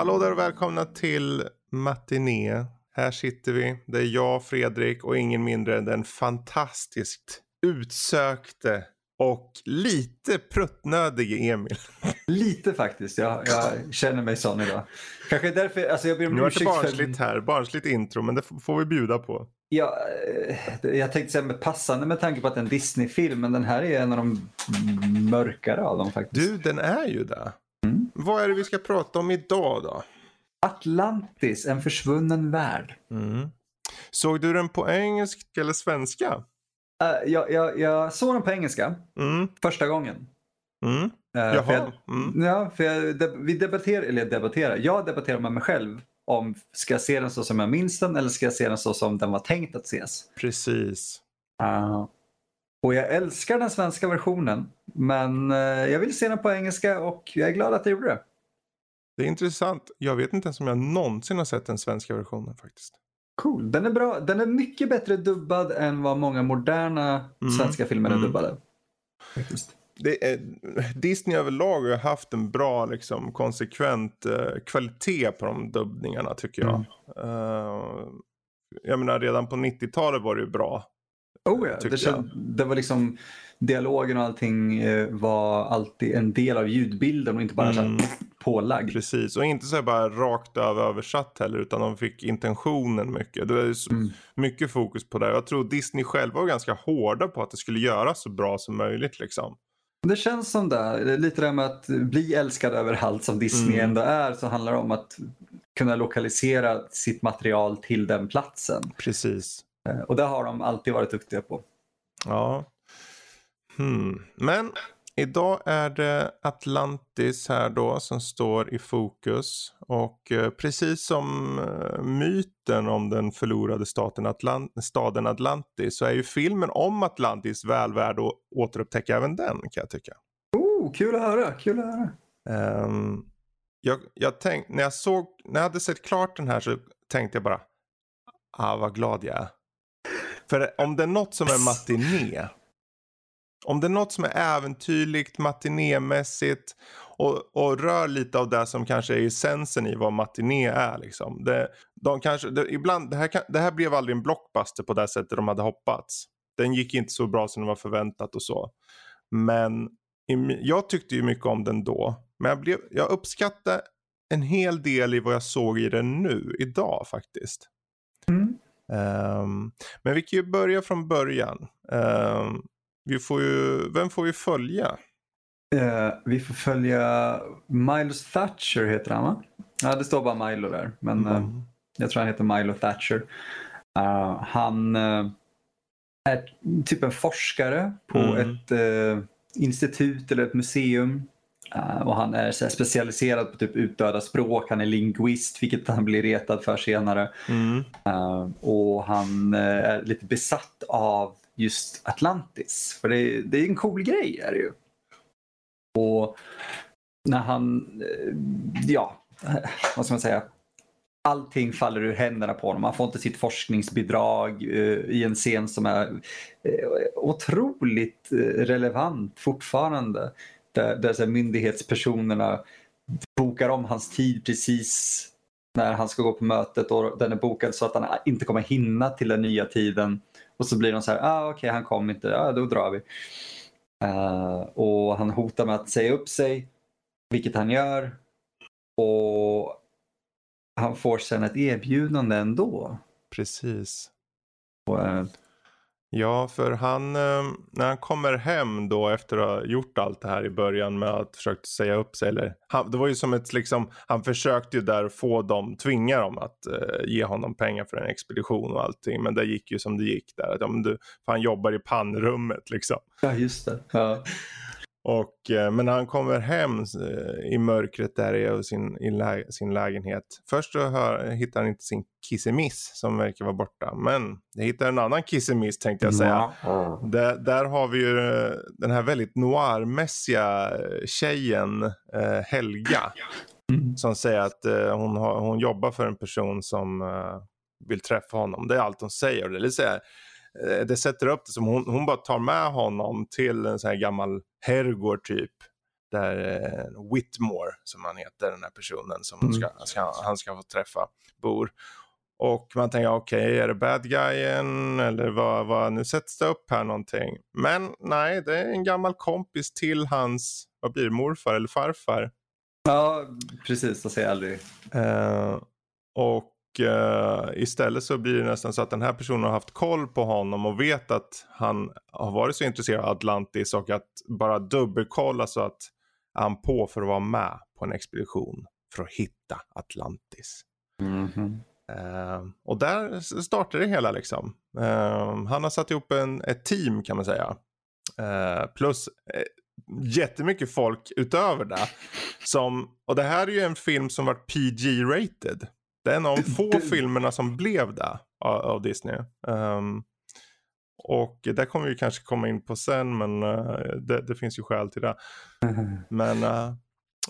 Hallå där och välkomna till Matiné. Här sitter vi. Det är jag, Fredrik och ingen mindre än den fantastiskt utsökte och lite pruttnödige Emil. Lite faktiskt. Jag, jag känner mig sån idag. Kanske därför, alltså jag ber om Nu är det ursäkt för... barnsligt här, barnsligt intro, men det får vi bjuda på. Ja, eh, jag tänkte säga med passande med tanke på att det är en Disney-film, men den här är en av de mörkare av dem faktiskt. Du, den är ju det. Mm. Vad är det vi ska prata om idag då? Atlantis, en försvunnen värld. Mm. Såg du den på engelska eller svenska? Eh, jag, jag, jag såg den på engelska Mm. första gången. Mm. För Jaha. jag, Mm. Ja, för jag, de, vi debatterar, eller jag debatterar, jag debatterar med mig själv om ska jag se den så som jag minns den eller ska jag se den så som den var tänkt att ses. Precis. Uh, och jag älskar den svenska versionen men jag vill se den på engelska och jag är glad att jag gjorde det. Det är intressant. Jag vet inte ens om jag någonsin har sett den svenska versionen faktiskt. Cool. Den är bra. Den är mycket bättre dubbad än vad många moderna Mm. svenska filmer är Mm. dubbade. Faktiskt. Är, Disney överlag har haft en bra liksom, konsekvent eh, kvalitet på de dubbningarna tycker jag. Mm. Eh, jag menar redan på 90-talet var det ju bra. Oh ja, det, känd, det var liksom dialogen och allting eh, var alltid en del av ljudbilden och inte bara Mm. så här pålagd. Precis, och inte så här bara rakt över översatt heller utan de fick intentionen mycket. Det var Mm. mycket fokus på det. Jag tror Disney själva var ganska hårda på att det skulle göras så bra som möjligt liksom. Det känns som det. Lite det där med att bli älskad överallt som Disney Mm. ändå är så handlar det om att kunna lokalisera sitt material till den platsen. Precis. Eh, Och det har de alltid varit duktiga på. Ja. Hmm. Men idag är det Atlantis här då som står i fokus. Och eh, precis som eh, myten om den förlorade staten Atlant- staden Atlantis så är ju filmen om Atlantis väl värd att återupptäcka även den kan jag tycka. Oh, kul att höra, kul att höra. Ehm, jag, jag tänk, när jag såg, när jag hade sett klart den här så tänkte jag bara, ah vad glad jag är. För om det är något som är matiné, om det är något som är äventyrligt, matinémässigt och, och rör lite av det som kanske är essensen i vad matiné är liksom. Det, de kanske, det, ibland, det, här det här blev aldrig en blockbuster på det sättet de hade hoppats. Den gick inte så bra som det var förväntat och så. Men i jag tyckte ju mycket om den då. Men jag, blev, jag uppskattade en hel del i vad jag såg i den nu, idag faktiskt. Mm. Ehm, men vi kan ju börja från början. Ehm, vi får ju, vem får vi följa? Eh, vi får följa Milos Thatcher heter han va? Ja, det står bara Milo där. Men eh, Mm. jag tror han heter Milo Thatcher. Eh, han är typ en forskare på Mm. ett institut eller ett museum. Och han är så specialiserad på typ utdöda språk. Han är linguist, vilket han blir retad för senare. Mm. Och han är lite besatt av just Atlantis. För det är, det är en cool grej är det ju. Och när han, eh, ja, vad ska man säga? Allting faller ur händerna på honom. Han får inte sitt forskningsbidrag eh, i en scen som är eh, otroligt eh, relevant fortfarande. Där, där så här, myndighetspersonerna bokar om hans tid precis när han ska gå på mötet och den är bokad så att han inte kommer hinna till den nya tiden. Och så blir de så här, ah, okej han kom inte, ja då drar vi. Eh, och han hotar med att säga upp sig, vilket han gör. Och han får sen ett erbjudande ändå. Precis. Och, eh, Ja, för han, eh, när han kommer hem då efter att ha gjort allt det här i början med att försöka säga upp sig. Eller, han, det var ju som ett liksom, han försökte ju där få dem, tvinga dem att eh, ge honom pengar för en expedition och allting. Men det gick ju som det gick där. Att, ja, men du, för han jobbar i pannrummet liksom. ja, just det. Ja. Och, eh, men när han kommer hem eh, i mörkret där i sin, i lä sin lägenhet. Först så hör, hittar han inte sin kissemiss som verkar vara borta. Men det hittar en annan kissemiss tänkte jag säga. Mm. Där, där, har vi ju eh, den här väldigt noirmässiga tjejen eh, Helga. Mm. Som säger att eh, hon, har, hon jobbar för en person som eh, vill träffa honom. Det är allt hon säger. Det, vill säga, eh, det sätter upp det som hon, hon bara tar med honom till en sån här gammal herrgård typ. Där eh, Whitmore, som han heter, den här personen som mm. ska, ska, han ska få träffa, bor. Och man tänker okej, okay, är det bad guyen eller vad, vad, nu sätts det upp här någonting. Men nej, det är en gammal kompis till hans, vad blir det, morfar eller farfar. Ja, precis, det säger jag aldrig. Uh, och uh, istället så blir det nästan så att den här personen har haft koll på honom och vet att han har varit så intresserad av Atlantis och att bara dubbelkolla så att han på för att vara med på en expedition för att hitta Atlantis. Mm -hmm. uh, och där startar det hela liksom. Uh, han har satt ihop en, ett team kan man säga. Uh, plus jättemycket folk utöver det. Som, och det här är ju en film som var PG-rated. Det är en av de få filmerna som blev det av, av Disney. Um, och det kommer vi kanske komma in på sen men uh, det, det, finns ju skäl till det. Men uh,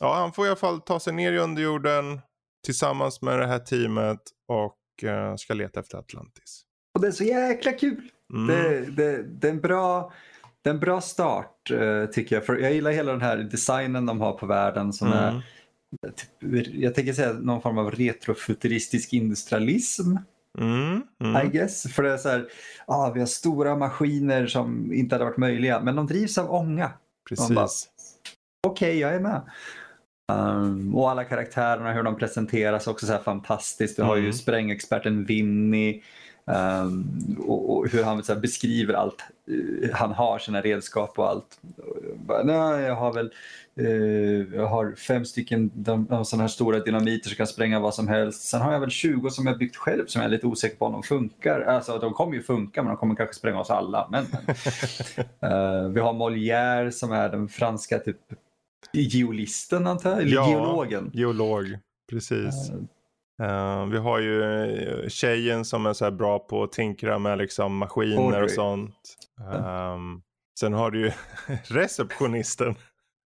ja, han får i alla fall ta sig ner i underjorden tillsammans med det här teamet och uh, ska leta efter Atlantis. Och det är så jäkla kul. Mm. Det, det, det, är en bra, det är en bra start tycker jag. För jag gillar hela den här designen de har på världen som mm. är Typ, jag tänker säga någon form av retrofuturistisk industrialism. Mm, mm. I guess. För det är så här, ah, vi har stora maskiner som inte hade varit möjliga men de drivs av ånga. Precis. Okej, okay, jag är med. Um, och alla karaktärerna, hur de presenteras också så här fantastiskt. Du har ju mm. sprängexperten Vinny um, och, och, hur han så här, beskriver allt. Uh, han har sina redskap och allt. Nej, jag har väl Uh, jag har fem stycken sådana här stora dynamiter som kan spränga vad som helst. Sen har jag väl 20 som jag byggt själv som jag är lite osäker på om de funkar. Alltså de kommer ju funka men de kommer kanske spränga oss alla. Men, men. Uh, vi har Molière som är den franska typ geolisten antar jag, eller ja, geologen. geolog, precis. Uh, vi har ju tjejen som är så här bra på att tinkra med liksom maskiner Audrey. och sånt. Um, sen har du ju receptionisten.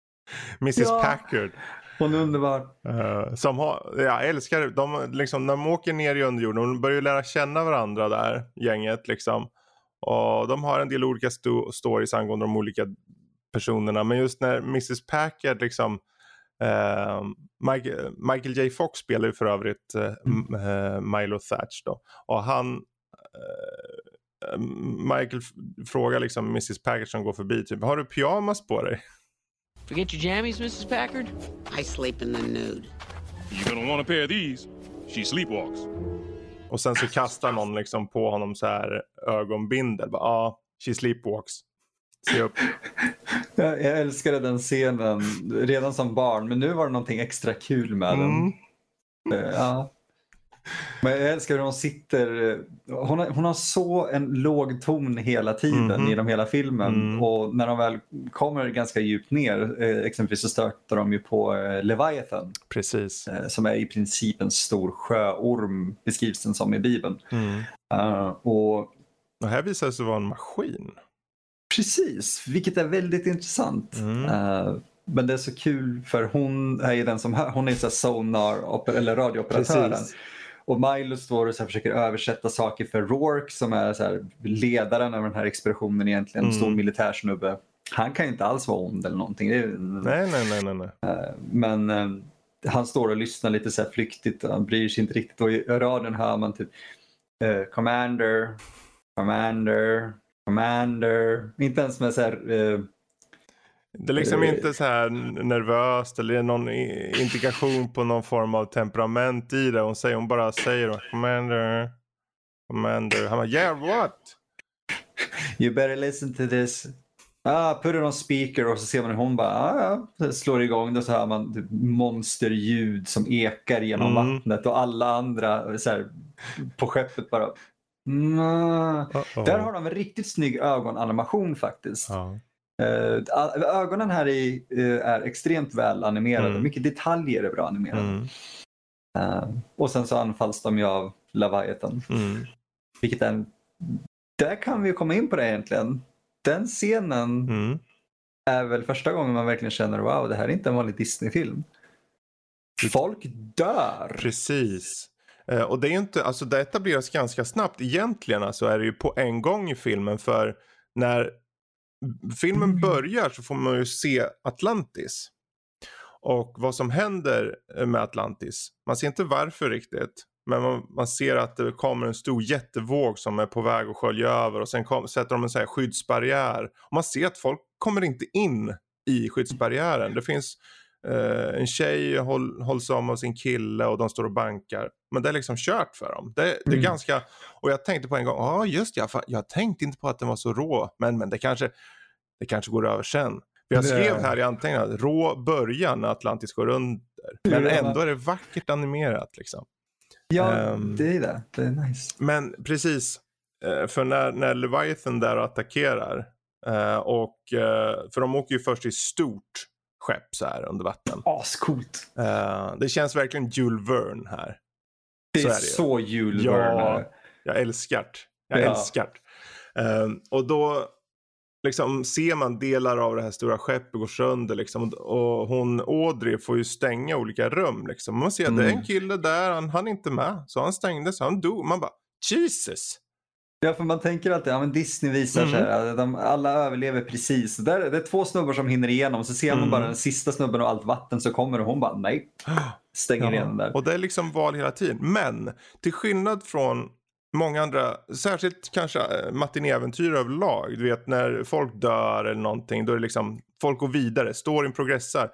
Mrs ja. Packard. Hon är underbar. Uh, som har, jag älskar de, liksom, när de åker ner i underjorden, de börjar lära känna varandra där, gänget liksom. Och de har en del olika sto stories angående de olika personerna. Men just när Mrs Packard liksom uh, Michael, Michael, J Fox spelar ju för övrigt uh, Milo Thatch då. Och han Michael frågar liksom Mrs Packard som går förbi typ, har du pyjamas på dig? Forget your jammies, Mrs. Packard? I sleep in the nude. You're gonna want a pair of these. She sleepwalks. Och sen så kastar någon liksom på honom så här ögonbindel. Ja, ah, she sleepwalks. Se upp. Jag älskade den scenen redan som barn men nu var det någonting extra kul med mm. den. Eh, ja. Men jag älskar hur hon sitter. Hon har, hon har så en låg ton hela tiden mm. genom hela filmen. Mm. Och när de väl kommer ganska djupt ner, eh, exempelvis så stöter de ju på eh, Leviathan. Precis. Eh, som är i princip en stor sjöorm, beskrivs den som i Bibeln. Mm. Uh, och, och här visar det sig vara en maskin. Precis, vilket är väldigt intressant. Uh, men det är så kul för hon är ju den som hon är så sonar eller radiooperatören. Precis. Och Milo står och så försöker översätta saker för Rourke som är så ledaren över den här expeditionen egentligen, en mm. stor militärsnubbe. Han kan ju inte alls vara ond eller någonting. Är, nej, nej, nej, nej, nej. Eh, men uh, han står och lyssnar lite så här flyktigt, han bryr sig inte riktigt och i radion hör man typ uh, Commander, Commander, Commander. Inte ens med så här uh, det är liksom inte så här nervöst eller någon indikation på någon form av temperament i det. Hon, säger, hon bara säger commander, commander. Han bara yeah what? You better listen to this. Ah, put it on speaker och så ser man hur hon bara ah, ja, slår igång det så hör man typ monsterljud som ekar genom mm. vattnet och alla andra så här, på skeppet bara mm. Där har de en riktigt snygg ögonanimation faktiskt. Ja. A- ögonen här i, eh, är extremt väl animerade. Mm. Mycket detaljer är bra animerade. Mm. Eh, och sen så anfalls de ju av Leviathan. Mm. Vilket är en... Där kan vi komma in på det egentligen. Den scenen Mm. är väl första gången man verkligen känner wow, det här är inte en vanlig Disney-film. Folk dör. Precis. Eh, och det är ju inte, alltså det etableras ganska snabbt. Egentligen alltså är det ju på en gång i filmen för när filmen Mm. börjar så får man ju se Atlantis. Och vad som händer eh, med Atlantis. Man ser inte varför riktigt. Men man, man ser att det kommer en stor jättevåg som är på väg att skölja över och sen kom, sätter de en sån här skyddsbarriär. Och man ser att folk kommer inte in i skyddsbarriären. Det finns eh, en tjej håll, hålls om av sin kille och de står och bankar. Men det är liksom kört för dem. Det, det är Mm. ganska, och jag tänkte på en gång, ja just ja, fan, jag tänkte inte på att den var så rå. Men, men det kanske, det kanske går över sen. För jag skrev här i anteckningarna, rå början när Atlantis går under. Men ändå är det vackert animerat liksom. Ja, Ehm. det är det. Det är nice. Men precis, eh, för när, när Leviathan där attackerar eh, och eh, för de åker ju först i stort skepp så här under vatten. Ascoolt. Eh, det känns verkligen Jules Verne här. Det Så är är det ju. så Jules Ja. Verne. Jag älskar det. Jag Ja. älskar det. Eh, och då liksom ser man delar av det här stora skeppet gå sönder liksom. Och hon Audrey får ju stänga olika rum liksom. Man ser att det är en Mm. kille där, han, han är inte med. Så han stängde så han dog. Man bara Jesus. Ja, för man tänker alltid, ja men Disney visar Mm. så här, att de, alla överlever precis. Där, det är två snubbar som hinner igenom, så ser man Mm. bara den sista snubben och allt vatten så kommer och hon bara nej, stänger Ja, igen den där. Och det är liksom val hela tiden. Men till skillnad från många andra, särskilt kanske äh, matinéäventyr överlag. Du vet när folk dör eller någonting, då är det liksom, folk går vidare, storyn progressar.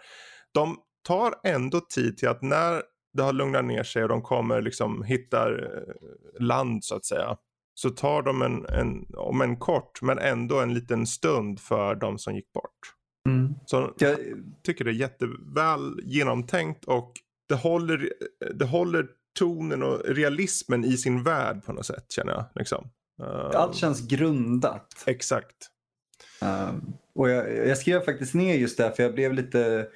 De tar ändå tid till att när det har lugnat ner sig och de kommer liksom hittar eh, land så att säga. Så tar de en, en, om en kort men ändå en liten stund för de som gick bort. Mm. Så Jag, tycker det är jätteväl genomtänkt och det håller, det håller tonen och realismen i sin värld på något sätt känner jag. Liksom. Eh, allt känns grundat. Exakt. Um, och jag, jag skrev faktiskt ner just det, för jag blev lite...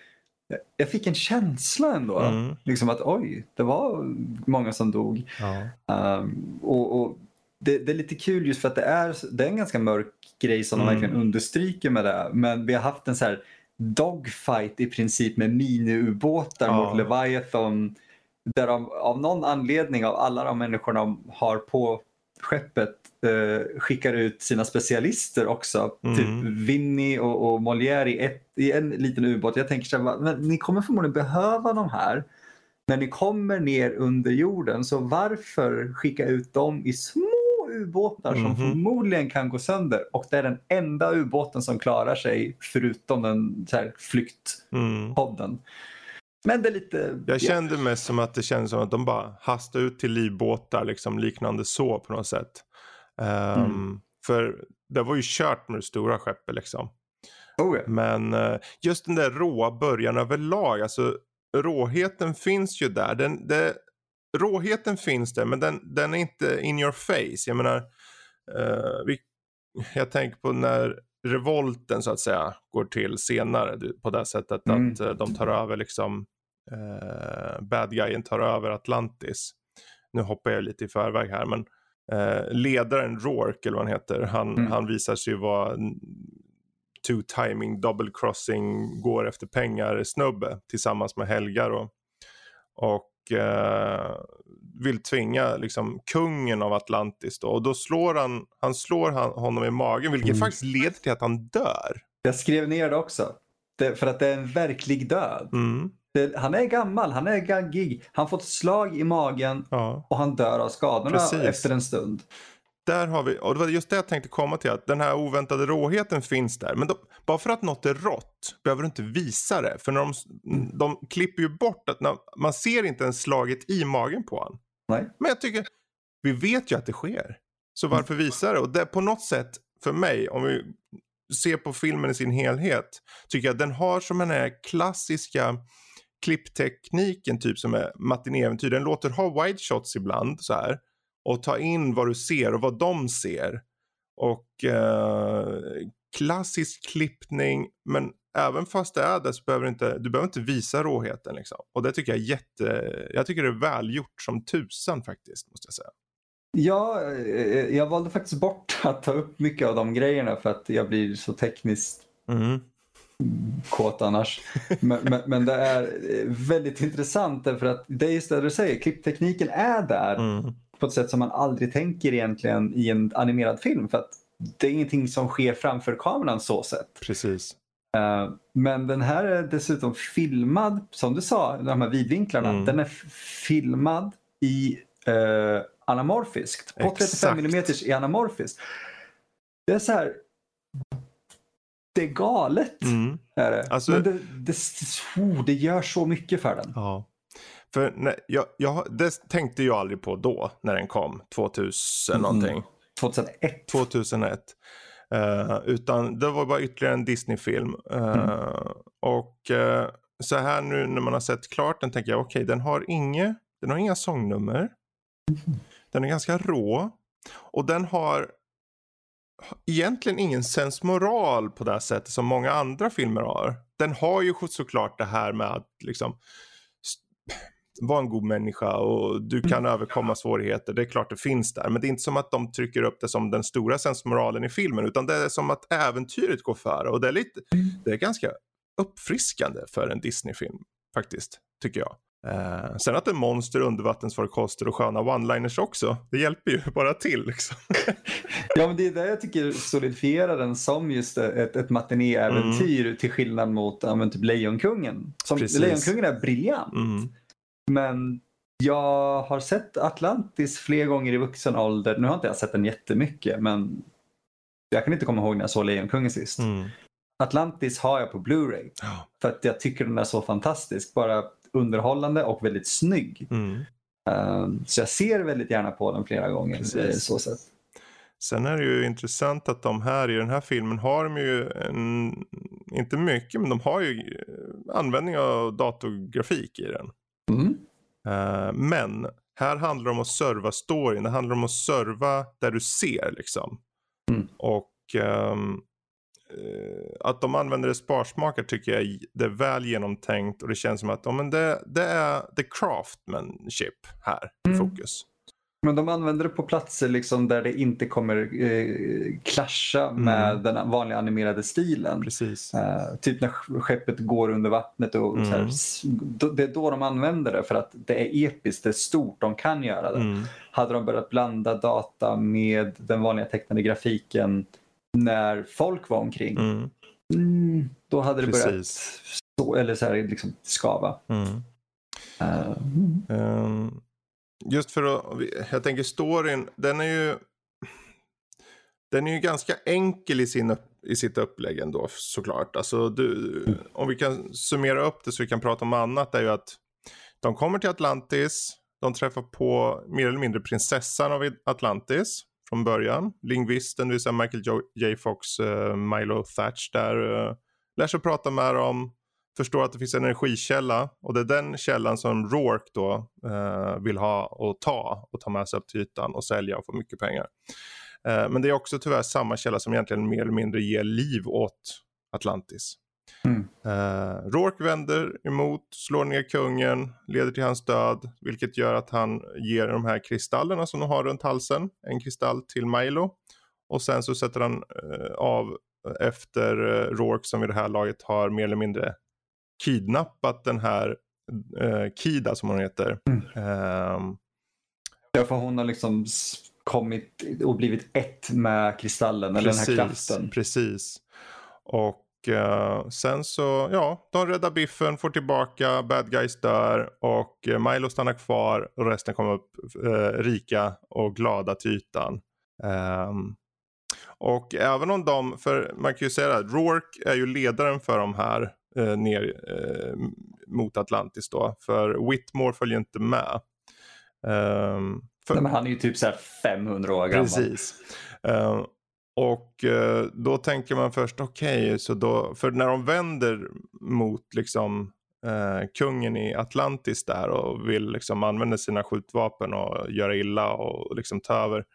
jag- Jag fick en känsla ändå. Mm. Liksom att oj, det var många som dog. Ja. Um, och, och det, det är lite kul just för att det är, det är en ganska mörk grej som de Mm. verkligen understryker med det. Men vi har haft en så här dogfight i princip med mini-ubåtar Ja. mot Leviathan. Där de av någon anledning av alla de människorna de har på skeppet eh, skickar ut sina specialister också. Mm. Typ Vinny och, och Molière i, ett, i en liten ubåt. Jag tänker så här, men ni kommer förmodligen behöva de här när ni kommer ner under jorden. Så varför skicka ut dem i små ubåtar som Mhm. förmodligen kan gå sönder? Och det är den enda ubåten som klarar sig förutom den här, flyktpodden. Mm. Men det är lite... Jag kände mest som att det kändes som att de bara hastade ut till livbåtar liksom liknande så på något sätt. Ehm, Mm. För det var ju kört med det stora skeppet liksom. Oh, ja. Men eh, just den där råa början överlag, alltså råheten finns ju där. Den, det, råheten finns där men den, den är inte in your face. Jag menar, eh, vi, jag tänker på när revolten så att säga går till senare på det sättet Mm. att eh, de tar över liksom eh, bad guyen tar över Atlantis. Nu hoppar jag lite i förväg här men eh, ledaren Rourke eller vad han heter han, Mm. han visar sig vara two timing double crossing går efter pengar snubbe tillsammans med Helga då. Och eh, vill tvinga liksom kungen av Atlantis då. Och då slår han, han slår han, honom i magen vilket Mm. faktiskt leder till att han dör. Jag skrev ner det också. Det, för att det är en verklig död. Mm, Det, han är gammal, han är gaggig. Han får ett slag i magen ja. och han dör av skadorna Precis. efter en stund. Där har vi, och det var just det jag tänkte komma till, att den här oväntade råheten finns där. Men de, bara för att något är rått behöver du inte visa det. För när de, de klipper ju bort att när, man ser inte ens slaget i magen på honom. Nej. Men jag tycker, vi vet ju att det sker. Så varför visa det? Och det på något sätt, för mig, om vi ser på filmen i sin helhet, tycker jag att den har som den här klassiska klipptekniken typ som är matinéäventyr. Den låter ha wide shots ibland så här och ta in vad du ser och vad de ser. Och eh, klassisk klippning men även fast det är det så behöver du inte, du behöver inte visa råheten liksom. Och det tycker jag är jätte, jag tycker det är välgjort som tusan faktiskt måste jag säga. Ja, eh, jag valde faktiskt bort att ta upp mycket av de grejerna för att jag blir så tekniskt Mm. kåt annars. Men, men, men det är eh, väldigt intressant därför att det är just det du säger, klipptekniken är där Mm. På ett sätt som man aldrig tänker egentligen i en animerad film. För att det är ingenting som sker framför kameran så sett. Precis. Eh, Men den här är dessutom filmad, som du sa, de här vidvinklarna. Mm. Den är filmad i uh, anamorfiskt. På Exakt. 35 mm i anamorfiskt. Det är så här. Det är galet. Mm. Är det. Alltså- Men det, det, oh, det gör så mycket för den. Ja. För när, jag, jag, det tänkte jag aldrig på då när den kom, 2000 Mm. någonting. 2001. 2001. Eh, utan det var bara ytterligare en Disney-film. Eh, Mm. Och eh, så här nu när man har sett klart den tänker jag okej den har inga, den har inga sångnummer. Mm. Den är ganska rå. Och den har egentligen ingen sensmoral på det här sättet som många andra filmer har. Den har ju såklart det här med att liksom vara en god människa och du kan överkomma svårigheter. Det är klart det finns där. Men det är inte som att de trycker upp det som den stora sensmoralen i filmen. Utan det är som att äventyret går före. Och det är, lite, det är ganska uppfriskande för en Disney-film faktiskt, tycker jag. Eh, sen att det är monster, undervattensfarkoster och sköna one-liners också. Det hjälper ju bara till liksom. Ja, men det är det jag tycker solidifierar den som just ett, ett matinéäventyr till skillnad mot men typ Lejonkungen. Som. Lejonkungen är briljant. Mm. Men jag har sett Atlantis fler gånger i vuxen ålder. Nu har inte jag sett den jättemycket men jag kan inte komma ihåg när jag såg Lejonkungen sist. Mm. Atlantis har jag på Blu-ray för att jag tycker den är så fantastisk. Bara underhållande och väldigt snygg. Mm. Um, så jag ser väldigt gärna på den flera gånger. Precis. eh, Så sätt. Sen är det ju intressant att de här i den här filmen har de ju en, inte mycket men de har ju eh, användning av datorgrafik i den. Eh, men här handlar det om att serva storyn. Det handlar om att serva där du ser liksom. Mm. Och eh, att de använder det sparsmakar tycker jag det är väl genomtänkt och det känns som att ja, men det, det är the craftmanship här i Mm. fokus. Men de använder det på platser liksom där det inte kommer eh, klascha med Mm. den vanliga animerade stilen. Eh, typ när skeppet går under vattnet och här, Mm. då, det är då de använder det för att det är episkt, det är stort, de kan göra det. Mm. Hade de börjat blanda data med den vanliga tecknade grafiken när folk var omkring, Mm. mm, då hade det börjat Precis. stå, eller så här, liksom skava. Mm. Mm. Ehm, just för att, jag tänker storyn, den är ju den är ju ganska enkel i, sin i sitt upplägg ändå såklart. Alltså du, om vi kan summera upp det så vi kan prata om annat är ju att de kommer till Atlantis, de träffar på mer eller mindre prinsessan av Atlantis från början. Lingvisten, det vill säga Michael J. Fox, uh, Milo Thatch där, uh, lär sig prata med dem, förstår att det finns en energikälla och det är den källan som Rourke då eh, vill ha och ta och ta med sig upp till ytan och sälja och få mycket pengar. Eh, men det är också tyvärr samma källa som egentligen mer eller mindre ger liv åt Atlantis. Mm. Eh, Rourke vänder emot, slår ner kungen, leder till hans död, vilket gör att han ger de här kristallerna som de har runt halsen, en kristall till Milo. Och sen så sätter han eh, av efter eh, Rourke som vid det här laget har mer eller mindre kidnappat den här eh, Kida som hon heter. Mm. Ehm, Ja, för hon har liksom kommit och blivit ett med kristallen eller den här kraften. Precis. Och eh, sen så, ja, de räddar biffen, får tillbaka, bad guys dör och eh, Milo stannar kvar och resten kommer upp eh, rika och glada till ytan. Ehm, och även om de, för man kan ju säga att Rourke är ju ledaren för de här eh, ner eh, mot Atlantis då. För Whitmore följer inte med. Ehm, för, Nej, men han är ju typ så här 500 år gammal. Precis. Eh, och eh, då tänker man först, okej, så då, för när de vänder mot liksom eh, kungen i Atlantis där och vill liksom använda sina skjutvapen och göra illa och liksom ta över.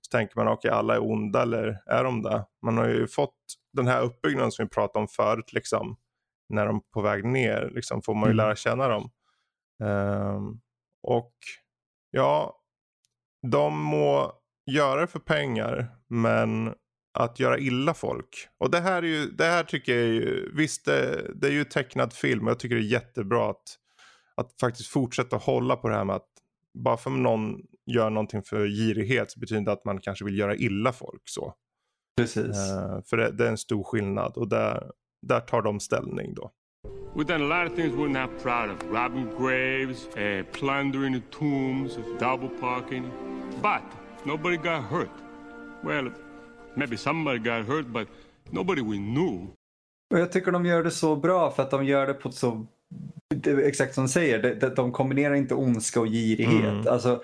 Så tänker man, okej okay, alla är onda eller är de det? Man har ju fått den här uppbyggnaden som vi pratade om förut, liksom, när de är på väg ner, liksom, får man ju Mm. lära känna dem. Ehm, och ja, de må göra det för pengar, men att göra illa folk. Och det här, är ju, det här tycker jag är ju, visst det, det är ju tecknad film och jag tycker det är jättebra att, att faktiskt fortsätta hålla på det här med att bara för någon gör någonting för girighet så betyder det att man kanske vill göra illa folk så. Precis. Eh, för det, det är en stor skillnad och där, där tar de ställning då. We've done a lot of things we're not proud of. Robbing graves, uh, plundering the tombs, double parking. But nobody got hurt. Well, maybe somebody got hurt, but nobody we knew. Och jag tycker de gör det så bra för att de gör det på ett så, det är exakt som du säger, de, de, de kombinerar inte ondska och girighet. Mm. Alltså,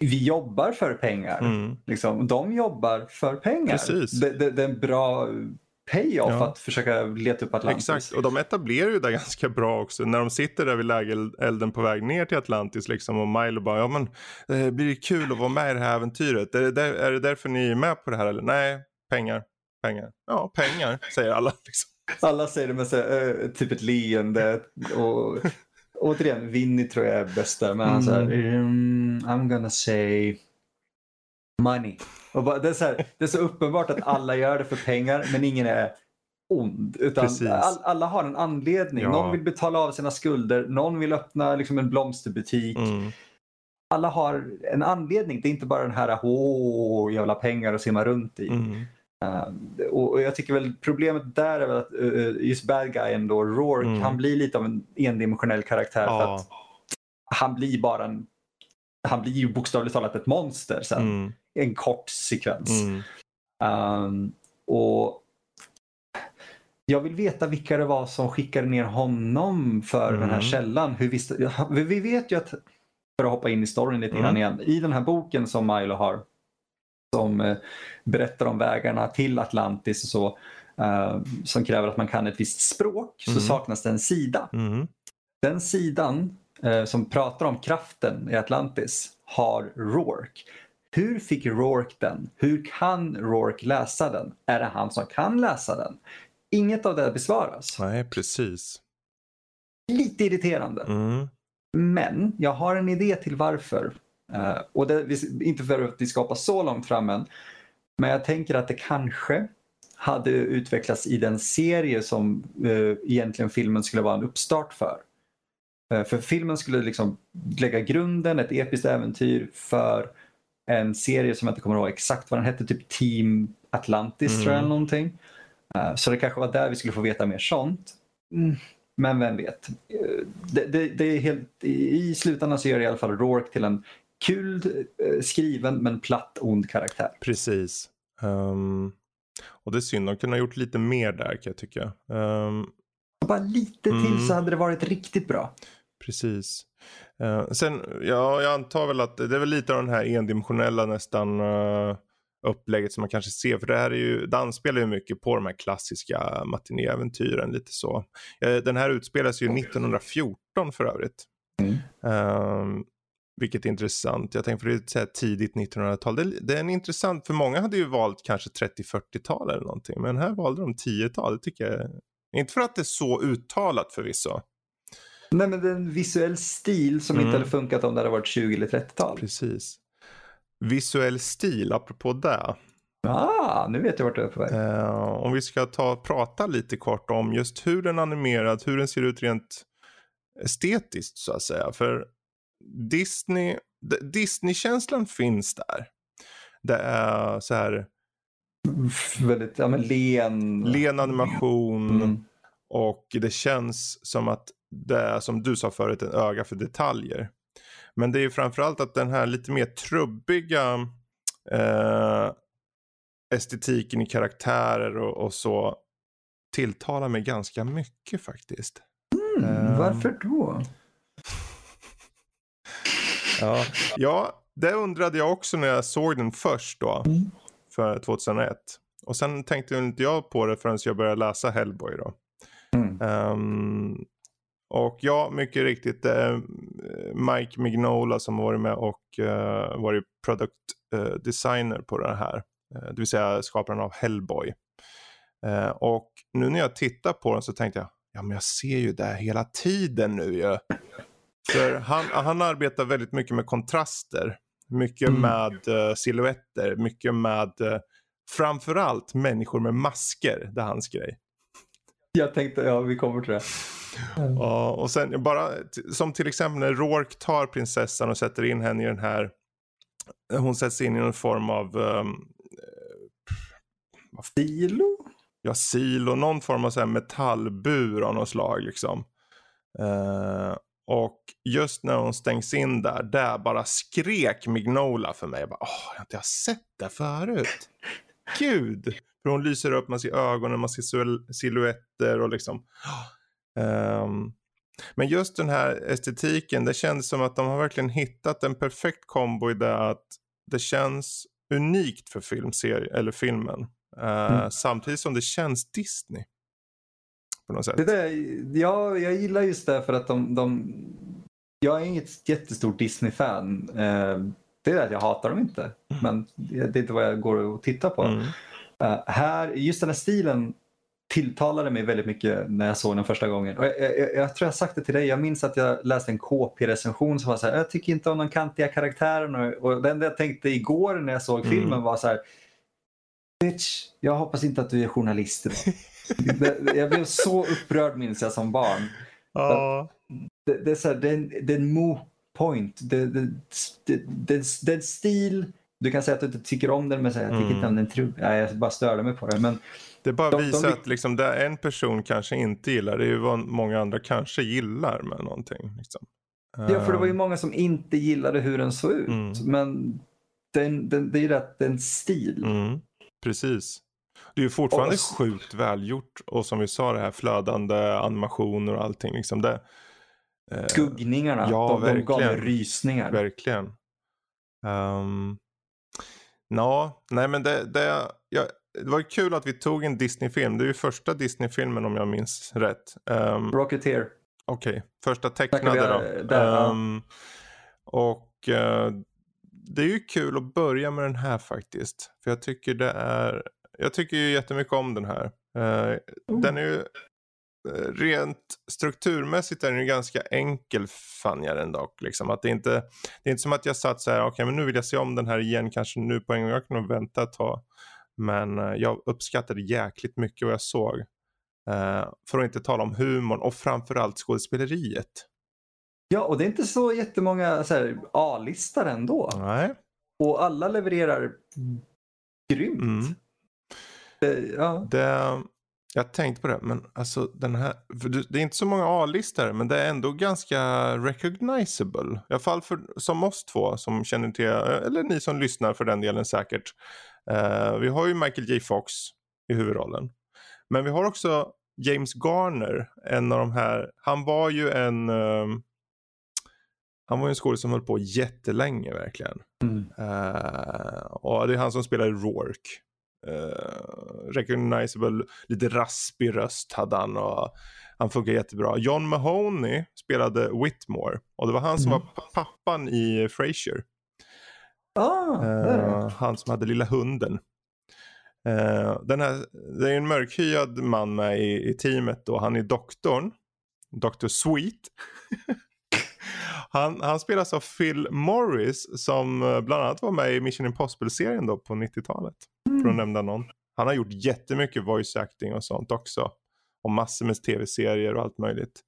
vi jobbar för pengar. Mm. Liksom. De jobbar för pengar. Precis. Det, det, det är en bra payoff Ja. att försöka leta upp Atlantis. Exakt, och de etablerar ju det ganska bra också. När de sitter där vid lägerelden på väg ner till Atlantis liksom, och Milo bara, ja men eh, blir det kul att vara med i det här äventyret? Är det, där, är det därför ni är med på det här eller? Nej, pengar, pengar. Ja, pengar, säger alla. Liksom. Alla säger det med så, här, eh, typ ett leende. Och, återigen, Vinny tror jag är bäst där. Men han så här, mm, I'm gonna say money. Och bara, det, är så här, det är så uppenbart att alla gör det för pengar men ingen är ond. Utan all, alla har en anledning. Ja. Någon vill betala av sina skulder, någon vill öppna liksom, en blomsterbutik. Mm. Alla har en anledning. Det är inte bara den här åh, jävla pengar att simma runt i. Mm. Uh, och och jag tycker väl problemet där är väl att uh, just bad guyen då, Rourke, Mm. han blir lite av en endimensionell karaktär för Ja. att han blir bara en han blir ju bokstavligt talat ett monster sen. Mm. En kort sekvens. Mm. Um, och jag vill veta vilka det var som skickade ner honom för den här Mm. källan. Hur visste, vi vet ju att, för att hoppa in i storyn lite grann Mm. igen, i den här boken som Milo har som eh, berättar om vägarna till Atlantis och så, eh, som kräver att man kan ett visst språk, så Mm. saknas det en sida. Mm. Den sidan eh, som pratar om kraften i Atlantis har Rourke. Hur fick Rourke den? Hur kan Rourke läsa den? Är det han som kan läsa den? Inget av det besvaras. Nej, precis. Lite irriterande. Mm. Men jag har en idé till varför. Eh, och det, inte för att vi ska hoppa så långt fram än. Men jag tänker att det kanske hade utvecklats i den serie som eh, egentligen filmen skulle vara en uppstart för. Eh, för filmen skulle liksom lägga grunden, ett episkt äventyr för en serie som jag inte kommer ihåg exakt vad den hette, typ Team Atlantis Mm. tror jag eller någonting. Eh, så det kanske var där vi skulle få veta mer sånt. Mm. Men vem vet. Det, det, det är helt, I slutändan så gör det i alla fall Rourke till en kul eh, skriven men platt ond karaktär. Precis. Ehm, och det är synd, de kunde ha gjort lite mer där kan jag tycka. Ehm, Bara lite Mm. till så hade det varit riktigt bra. Precis. Eh, sen, ja, jag antar väl att det är väl lite av den här endimensionella nästan uh, upplägget som man kanske ser. För det här är ju, Dan spelar ju mycket på de här klassiska matinéäventyren lite så. Eh, den här utspelas ju 1914 för övrigt. Mm. Ehm, vilket är intressant. Jag tänker för det är tidigt 1900-tal. Det, det är en intressant, för många hade ju valt kanske 30-40-tal eller någonting. Men här valde de 10-tal. Det tycker jag. Inte för att det är så uttalat förvisso. Nej men det är en visuell stil som Mm. inte hade funkat om det hade varit 20 eller 30-tal. Precis. Visuell stil, apropå det. Ah, nu vet jag vart du är på väg. Eh, om vi ska ta prata lite kort om just hur den är animerad, hur den ser ut rent estetiskt så att säga. För Disney, Disney-känslan finns där. Det är så här Väldigt, ja men len. len animation Mm. och det känns som att det är som du sa förut en öga för detaljer. Men det är ju framförallt att den här lite mer trubbiga eh, estetiken i karaktärer och, och så tilltalar mig ganska mycket faktiskt. Mm, Eh, varför då? Ja. ja, det undrade jag också när jag såg den först då. Mm. För 2001. Och sen tänkte inte jag på det förrän jag började läsa Hellboy då. Mm. Ehm, och ja, mycket riktigt eh, Mike Mignola som har varit med och eh, varit product eh, designer på det här. Eh, det vill säga skaparen av Hellboy. Eh, och nu när jag tittar på den så tänkte jag, ja men jag ser ju det här hela tiden nu ju. För han, han arbetar väldigt mycket med kontraster. Mycket Mm. med uh, silhuetter, mycket med uh, framförallt människor med masker. Det är hans grej. Jag tänkte, ja vi kommer till det. Ja, och sen bara som till exempel när Rourke tar prinsessan och sätter in henne i den här. Hon sätts in i någon form av um, Silo? ja, silo, någon form av så här metallbur av något slag liksom. Eh, och just när hon stängs in där, där bara skrek Mignola för mig. Jag bara, Åh, jag har inte sett det förut. Gud! För hon lyser upp, man ser ögonen, man ser sil- silhuetter och liksom. Ehm, men just den här estetiken, det känns som att de har verkligen hittat en perfekt kombo i det att det känns unikt för filmserie, eller filmen. Eh, Mm. Samtidigt som det känns Disney. På något sätt. Det där, ja, jag gillar just det för att de, de jag är inget jättestort Disney-fan. Eh, det är det att jag hatar dem inte. Men det är inte vad jag går och tittar på. Mm. Eh, här, just den här stilen tilltalade mig väldigt mycket när jag såg den första gången. Och jag, jag, jag, tror jag sagt det till dig. Jag minns att jag läste en KP-recension som var så här. Jag tycker inte om de kantiga karaktärerna. Och den jag tänkte igår när jag såg Mm. filmen var så här. Bitch, jag hoppas inte att du är journalist jag blev så upprörd minns jag som barn. Ja. Det, det är så här, det är en, det är en mo point. Det, det, det, det, det är en stil. Du kan säga att du inte tycker om den men säga jag tycker Mm. inte om den. Tro. Nej, jag bara störde mig på det. Men Det bara De- de visar vill- att liksom, det en person kanske inte gillar, det är ju vad många andra kanske gillar med någonting. Liksom. Ja, för det var ju Ehm, många som inte gillade hur den såg ut. Mm. Men den, den, det är ju rätt, den stil. Mm, precis. Det är ju fortfarande Och- sjukt välgjort och som vi sa det här flödande animationer och allting. Liksom det, eh, Skuggningarna, Ja, de, de gav mig rysningar. Verkligen. Um, Nå, nej men det, det, ja, det var kul att vi tog en Disney-film. Det är ju första Disney-filmen om jag minns rätt. Um, Rocketeer. Okej, första Snackar tecknade då. ja. Ehm, Och eh, det är ju kul att börja med den här faktiskt. För jag tycker det är, jag tycker ju jättemycket om den här. Eh, Oh. Den är ju rent strukturmässigt är den ju ganska enkel fann jag den dock. Liksom. Att det, är inte, det är inte som att jag satt så här, okej men nu vill jag se om den här igen, kanske nu på en gång, jag kan nog vänta ett tag. Men eh, jag uppskattade jäkligt mycket vad jag såg. Eh, för att inte tala om humorn och framförallt skådespeleriet. Ja, och det är inte så jättemånga A-listar ändå. Nej. Och alla levererar grymt. Mm. Det, ja. Det, jag tänkte på det, men alltså den här, det är inte så många A-listor, men det är ändå ganska recognizable. I alla fall för, som oss två som känner till, eller ni som lyssnar för den delen säkert. Eh, vi har ju Michael J Fox i huvudrollen. Men vi har också James Garner, en av de här, han var ju en, ehm, han var ju en skådespelare som höll på jättelänge verkligen. Mm. Eh, och det är han som spelar Rourke. Uh, recognizable, lite raspig röst hade han och han funkar jättebra. John Mahoney spelade Whitmore och det var han som Mm. var pappan i Frasier. Ah. Eh, han som hade lilla hunden. Eh, den här, det är en mörkhyad man med i, i teamet och han är doktorn. Dr. Sweet. han, han spelas av Phil Morris som bland annat var med i Mission Impossible-serien då på 90-talet. För att nämna någon. Han har gjort jättemycket voice acting och sånt också. Och massor med tv-serier och allt möjligt.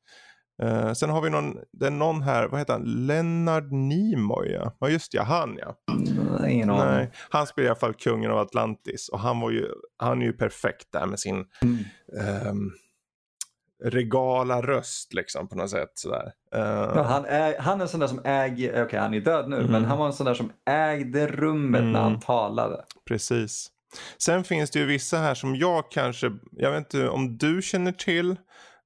Eh, sen har vi någon, det är någon här, vad heter han? Leonard Nimoy ja. Ja just ja, han ja. Mm, Ingen aning. Nej, han spelar i alla fall kungen av Atlantis och han var ju, han är ju perfekt där med sin Mm. ehm, regala röst liksom på något sätt sådär. Eh, Ja, han, är, han är en sån där som äger, okej han är död nu, Mm. men han var en sån där som ägde rummet Mm. när han talade. Precis. Sen finns det ju vissa här som jag kanske, jag vet inte om du känner till,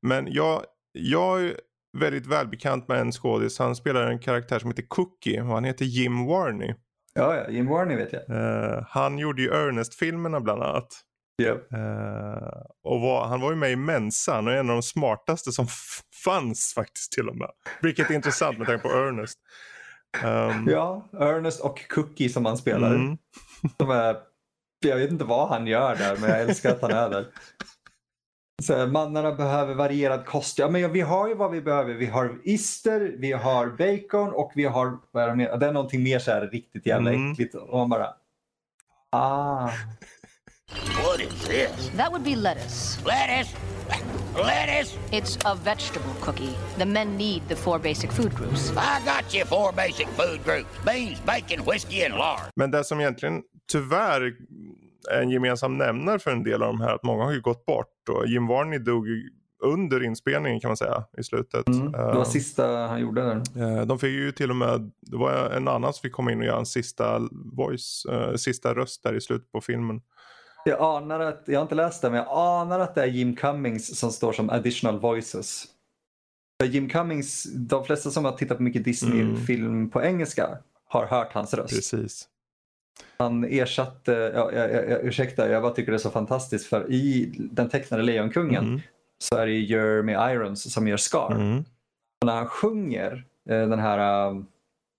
men jag, jag är väldigt välbekant med en skådis. Han spelar en karaktär som heter Cookie och han heter Jim Varney. Ja, ja, Jim Varney vet jag. Eh, han gjorde ju Ernest-filmerna bland annat. Ja. Eh, och var, han var ju med i Mensan och en av de smartaste som fanns faktiskt till och med. Vilket är intressant med tanke på Ernest. Um, Ja, Ernest och Cookie som han spelar. mm, De är, jag vet inte vad han gör där, men jag älskar att han är där. Så mannarna behöver varierad kost. Ja, men vi har ju vad vi behöver. Vi har ister, vi har bacon och vi har... Vad är det, mer? det är någonting mer så här riktigt jävla Mm. äckligt. Och man bara... Ah. What is this? That would be lettuce. Lettuce? Lettuce? It's a vegetable cookie. The men need the four basic food groups. I got you four basic food groups beans, bacon, whiskey, and lard. men det som egentligen tyvärr är en gemensam nämnare för en del av de här, att många har ju gått bort. Och Jim Varney dog under inspelningen kan man säga i slutet. Mm. Det var Eh, sista han gjorde där. Eh, De fick ju till och med, det var en annan som fick komma in och göra en sista voice, eh, sista röst där i slutet på filmen. Jag anar att, jag har inte läst det, men jag anar att det är Jim Cummings som står som additional voices. För Jim Cummings, de flesta som har tittat på mycket Disney-film på engelska har hört hans röst. Precis. Han ersatte, ja, ja, ja, ursäkta, jag bara tycker det är så fantastiskt för i den tecknade Lejonkungen Mm. så är det Jeremy Irons som gör Scar. Mm. Och när han sjunger eh, den här, eh,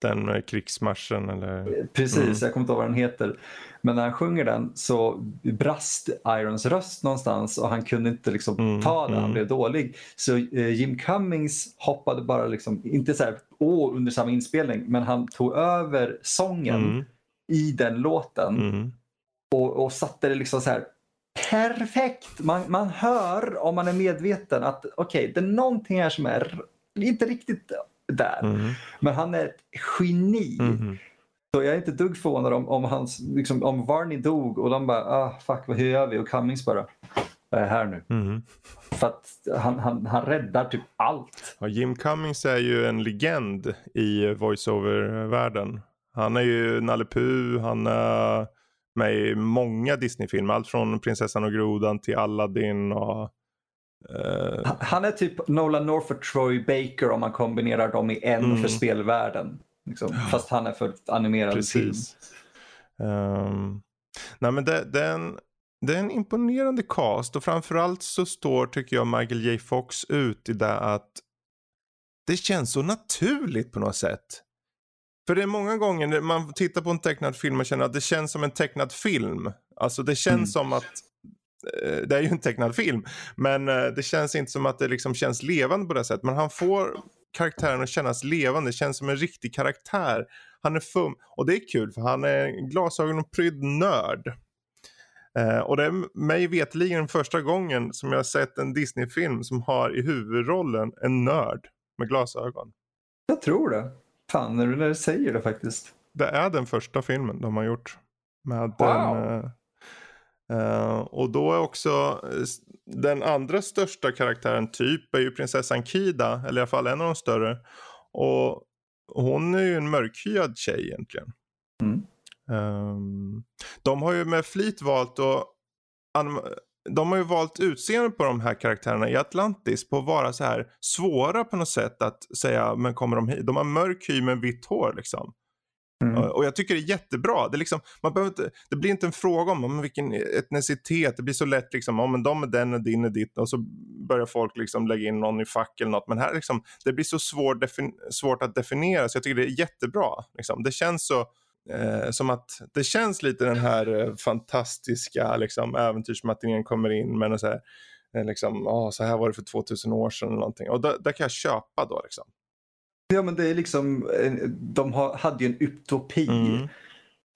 Den eh, krigsmarschen eller... precis, Mm. jag kommer inte ihåg vad den heter, men när han sjunger den så brast Irons röst någonstans och han kunde inte liksom Mm, ta det, han mm. blev dålig. Så eh, Jim Cummings hoppade bara liksom, inte så här åh under samma inspelning, men han tog över sången Mm. I den låten Mm. och, och satte det liksom så här perfekt. Man, man hör om man är medveten att okej, det är någonting här som är inte riktigt där. Mm. Men han är ett geni. Mm. Så jag är inte dugg förvånad om, om, hans, liksom, om Varney dog och de bara ah, fuck vad hur gör vi? Och Cummings bara jag är här nu. Mm. För att han, han, han räddar typ allt. Ja, Jim Cummings är ju en legend i voiceover-världen. Han är ju Nalle Puh, han är med i många Disney-filmer. Allt från Prinsessan och grodan till Aladdin och... eh, Han- är typ Nolan North och Troy Baker om man kombinerar dem i en Mm. för spelvärlden. Liksom. Fast han är för animerad film. Precis. Um, nej men det, det, är en, det är en imponerande cast och framförallt så står tycker jag Michael J Fox ut i det att det känns så naturligt på något sätt. För det är många gånger när man tittar på en tecknad film och känner att det känns som en tecknad film. Alltså det känns Mm. som att eh, det är ju en tecknad film. Men eh, det känns inte som att det liksom känns levande på det sättet. Men han får karaktären att kännas levande. Det känns som en riktig karaktär. Han är fum. Och det är kul för han är glasögon och prydd nörd. Eh, och det är mig vetligen första gången som jag har sett en Disney-film som har i huvudrollen en nörd med glasögon. Jag tror det. Fan, när du när du säger det faktiskt. Det är den första filmen de har gjort. Med Wow. den, eh, och då är också eh, den andra största karaktären typ är ju prinsessan Kida. Eller i alla fall en av de större. Och hon är ju en mörkhyad tjej egentligen. Mm. Ehm, de har ju med flit valt att de har ju valt utseende på de här karaktärerna i Atlantis på att vara så här svåra på något sätt att säga men kommer de hit? De har mörk hy med vitt hår liksom. Mm. Och- jag tycker det är jättebra. Det, är liksom, man behöver inte, det blir inte en fråga om, om vilken etnicitet. Det blir så lätt liksom, om de är den och din är ditt. Och så börjar folk liksom lägga in någon i fack eller något. Men här liksom, det blir så svår svårt att definiera. Så jag tycker det är jättebra. Liksom. Det känns så eh, som att det känns lite den här eh, fantastiska liksom, äventyrsmatinén kommer in. Men så här, eh, liksom, oh, så här var det för 2000 år sedan eller någonting. Och där, där kan jag köpa då liksom. Ja, men det är liksom, eh, de har, hade ju en utopi. Mm.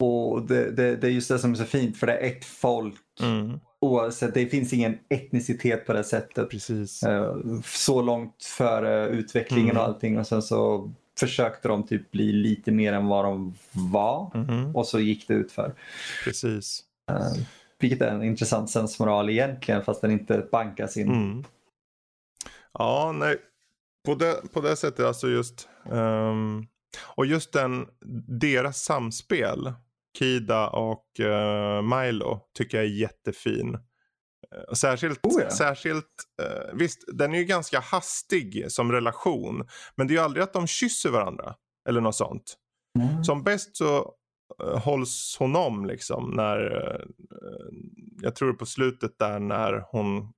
Och det, det, det är just det som är så fint, för det är ett folk. Mm. Oavsett, det finns ingen etnicitet på det sättet. Precis. Eh, Så långt före utvecklingen Mm. och allting. Och sen så försökte de typ bli lite mer än vad de var. Mhm. Och så gick det ut för. Precis. Vilket är en intressant sensmoral egentligen, fast den inte bankas in. Mm. Ja, nej. På det, på det sättet alltså just. ehm, och just den, deras samspel. Kida och eh, Milo tycker jag är jättefin. Eh, Särskilt, Oh ja. särskilt eh, visst den är ju ganska hastig som relation. Men det är ju aldrig att de kysser varandra. Eller något sånt. Mm. Som bäst så eh, hålls hon om liksom när, eh, jag tror på slutet där när hon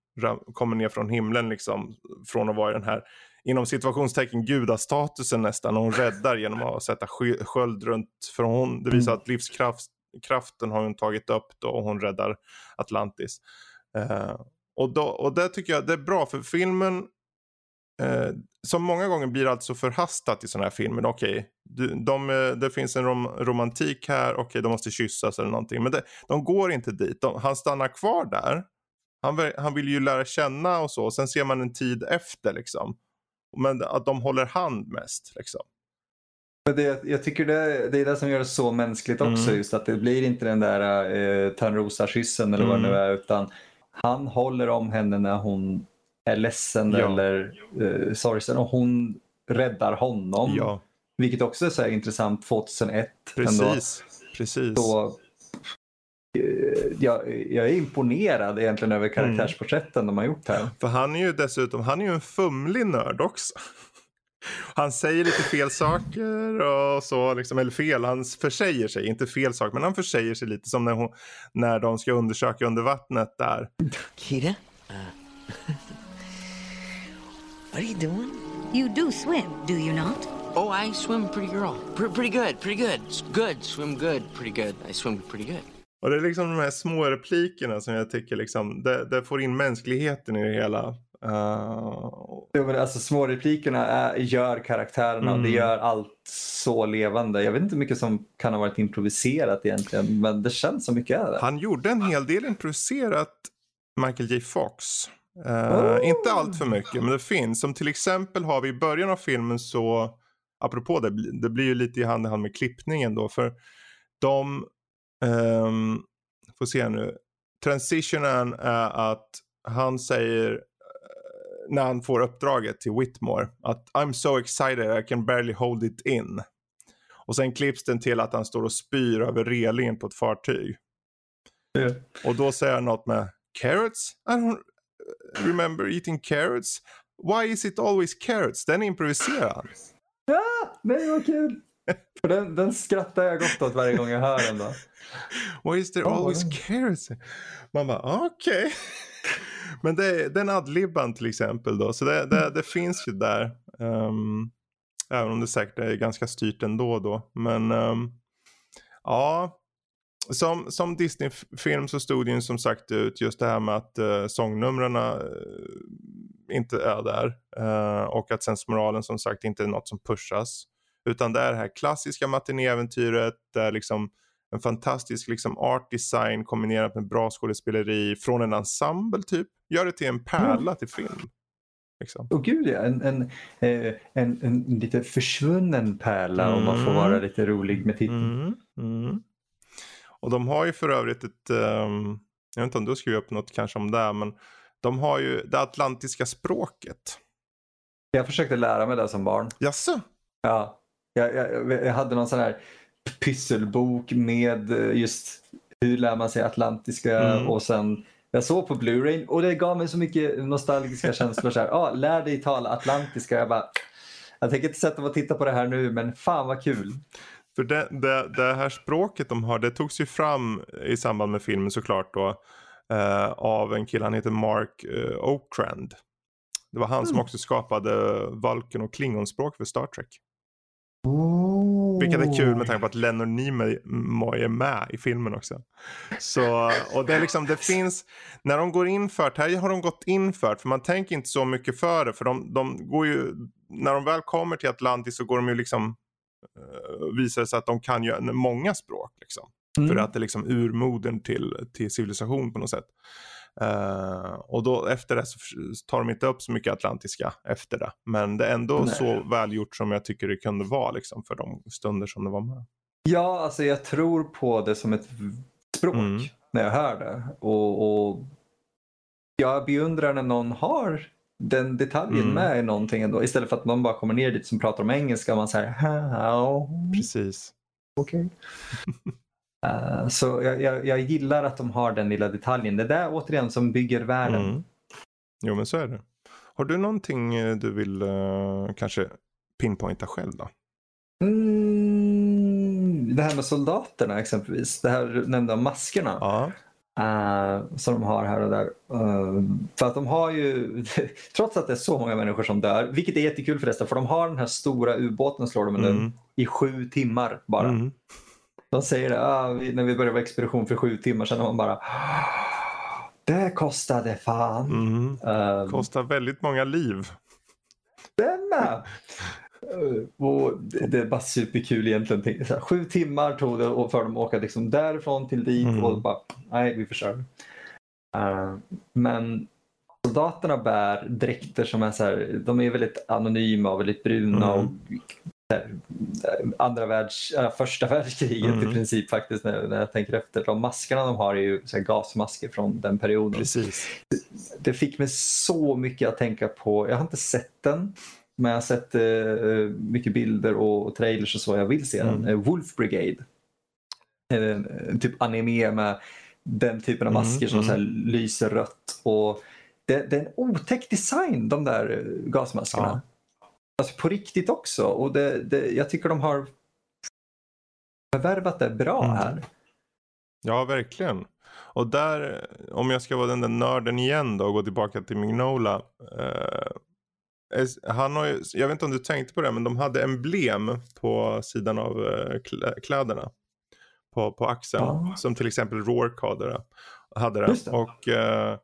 kommer ner från himlen liksom från att vara i den här inom situationstecken gudastatusen nästan. Och hon räddar genom att sätta sky- sköld runt. För hon, det visar att livskraften har hon tagit upp då och hon räddar Atlantis. Eh, och, då, och det tycker jag det är bra för filmen eh, som många gånger blir alltså förhastat i sådana här filmer. Okej, de, de, eh, det finns en rom, romantik här, okej de måste kyssas eller någonting. Men det, de går inte dit, de, han stannar kvar där. Han, vill- han vill ju lära känna och så, sen ser man en tid efter liksom. Men att de håller hand mest liksom. Men det, jag tycker det, det är det som gör det så mänskligt också. Mm. Just att det blir inte den där eh, Törnrosa-kyssen eller vad det nu Mm. är. Utan han håller om henne när hon är ledsen Ja. eller eh, sorgsen och hon räddar honom. Ja, Vilket också är så intressant 2001. Ändå. precis. Precis. Så, eh, jag, jag är imponerad egentligen över karaktärsporträtten de har gjort här. För han är ju dessutom, han är ju en fumlig nörd också. Han säger lite fel saker och så, liksom, eller fel, han försäger sig, inte fel sak, men han försäger sig lite som när, hon, när de ska undersöka under vattnet där. Kita? Uh, what are you doing? You do swim, do you not? Oh, I swim pretty girl. Pre- pretty good, pretty good. Good, swim good, pretty good. I swim pretty good. Och det är liksom de här små replikerna som jag tycker liksom, det, det får in mänskligheten i det hela. Uh, men alltså, små replikerna är, gör karaktärerna och det Mm. gör allt så levande. Jag vet inte hur mycket som kan ha varit improviserat egentligen men det känns som mycket är det. Han gjorde en hel del improviserat Michael J Fox. Eh, Oh. Inte allt för mycket men det finns. Som till exempel har vi i början av filmen så, apropå det, det blir ju lite i hand i hand med klippningen då. För de, ehm, får se nu, transitionen är att han säger när han får uppdraget till Whitmore att I'm so excited I can barely hold it in. Och sen klipps den till att han står och spyr över relingen på ett fartyg. Ja. Och då säger han något med carrots? I don't remember eating carrots. Why is it always carrots? Den improviserar han. Ah, nej vad kul! För den, den skrattar jag gott åt varje gång jag hör den. Då. Why is there Oh, always carrots? Man bara okej. Men det, den adlibban till exempel då. Så det, det, det finns ju där. Ehm, även om det säkert är ganska styrt ändå då. Men ehm, ja. Som, som Disney-film så stod det ju som sagt ut just det här med att uh, sångnumren eh, inte är där. Eh, och att sensmoralen som sagt inte är något som pushas. Utan det är det här klassiska matinéäventyret där liksom en fantastisk liksom art design kombinerat med bra skådespeleri från en ensemble typ. Gör det till en pärla till film. Liksom. Åh gud ja, en, en, eh, en, en lite försvunnen pärla om man får Mm. vara lite rolig med titeln. Mm, mm. Och de har ju för övrigt ett, ehm, jag vet inte om du skriver upp något kanske om det, men de har ju det atlantiska språket. Jag försökte lära mig det som barn. Jaså? Ja, jag, jag, jag hade någon sån här pysselbok med eh, just hur lär man sig atlantiska Mm. och sen jag såg på Blu-ray och det gav mig så mycket nostalgiska känslor. Så här, ah, lär dig tala atlantiska. Jag bara, jag tänker inte sätta mig och titta på det här nu men fan vad kul. För det, det, det här språket de har, det togs ju fram i samband med filmen såklart då. Eh, av en kille, han heter Mark eh, Okrand. Det var han som också skapade Vulcan och Klingonspråk för Star Trek. Vilket är kul med tanke på att Leonard Nimoy är med i filmen också. Så, och det är liksom, det finns, när de går in för det, här har de gått in för för man tänker inte så mycket för det, för de, de går ju, när de väl kommer till Atlantis så går de ju liksom, uh, visar det sig att de kan ju många språk liksom. Mm. För att det är liksom urmodern till, till civilisation på något sätt. Eh, och då efter det så tar de inte upp så mycket atlantiska efter det. Men det är ändå Nej. så välgjort som jag tycker det kunde vara liksom, för de stunder som det var med. Ja, alltså jag tror på det som ett språk Mm. när jag hör det. Och, och jag beundrar när någon har den detaljen Mm. med i någonting ändå. Istället för att någon bara kommer ner dit som pratar om engelska och man säger Precis. okej. Eh, så jag, jag, jag gillar att de har den lilla detaljen. Det där återigen som bygger världen. Mm. Jo men så är det. Har du någonting eh, du vill eh, kanske pinpointa själv då? Mm, det här med soldaterna exempelvis. Det här du nämnde om maskerna. Ja. eh, som de har här och där. Eh, för att de har ju, trots att det är så många människor som dör, vilket är jättekul förresten, för de har den här stora ubåten slår de Mm. i sju timmar bara. Mm. De säger det ah, vi, när vi började vara expedition för sju timmar sedan och man bara det kostade fan. Mm. Eh, Kostar väldigt många liv. Den med! Eh, Och det, det är bara superkul egentligen. Så här, sju timmar tog det för dem att åka liksom därifrån till dit Mm. och bara, nej vi förstör. Uh, men soldaterna bär dräkter som är så här, de är väldigt anonyma och väldigt bruna. Mm. Och, andra världs, äh, första världskriget Mm. i princip faktiskt när, när jag tänker efter. De maskerna de har är ju så gasmasker från den perioden Precis. det fick mig så mycket att tänka på. Jag har inte sett den. Men jag har sett eh, mycket bilder och, och trailers och så. Jag vill se den. Mm. Eh, Wolf Brigade. Eh, typ anime med den typen av Mm, masker som mm. så här lyser rött. Och det, det är en otäck design de där eh, gasmaskerna. Alltså på riktigt också. Och det, det, jag tycker de har förvärvat det bra Mm. här. Ja, verkligen. Och där, om jag ska vara den där nörden igen då och gå tillbaka till Mignola. Eh, han har ju, jag vet inte om du tänkte på det, men de hade emblem på sidan av eh, klä- kläderna. På, på axeln. Ja. Som till exempel Rourke hade det. Hade det. Och eh,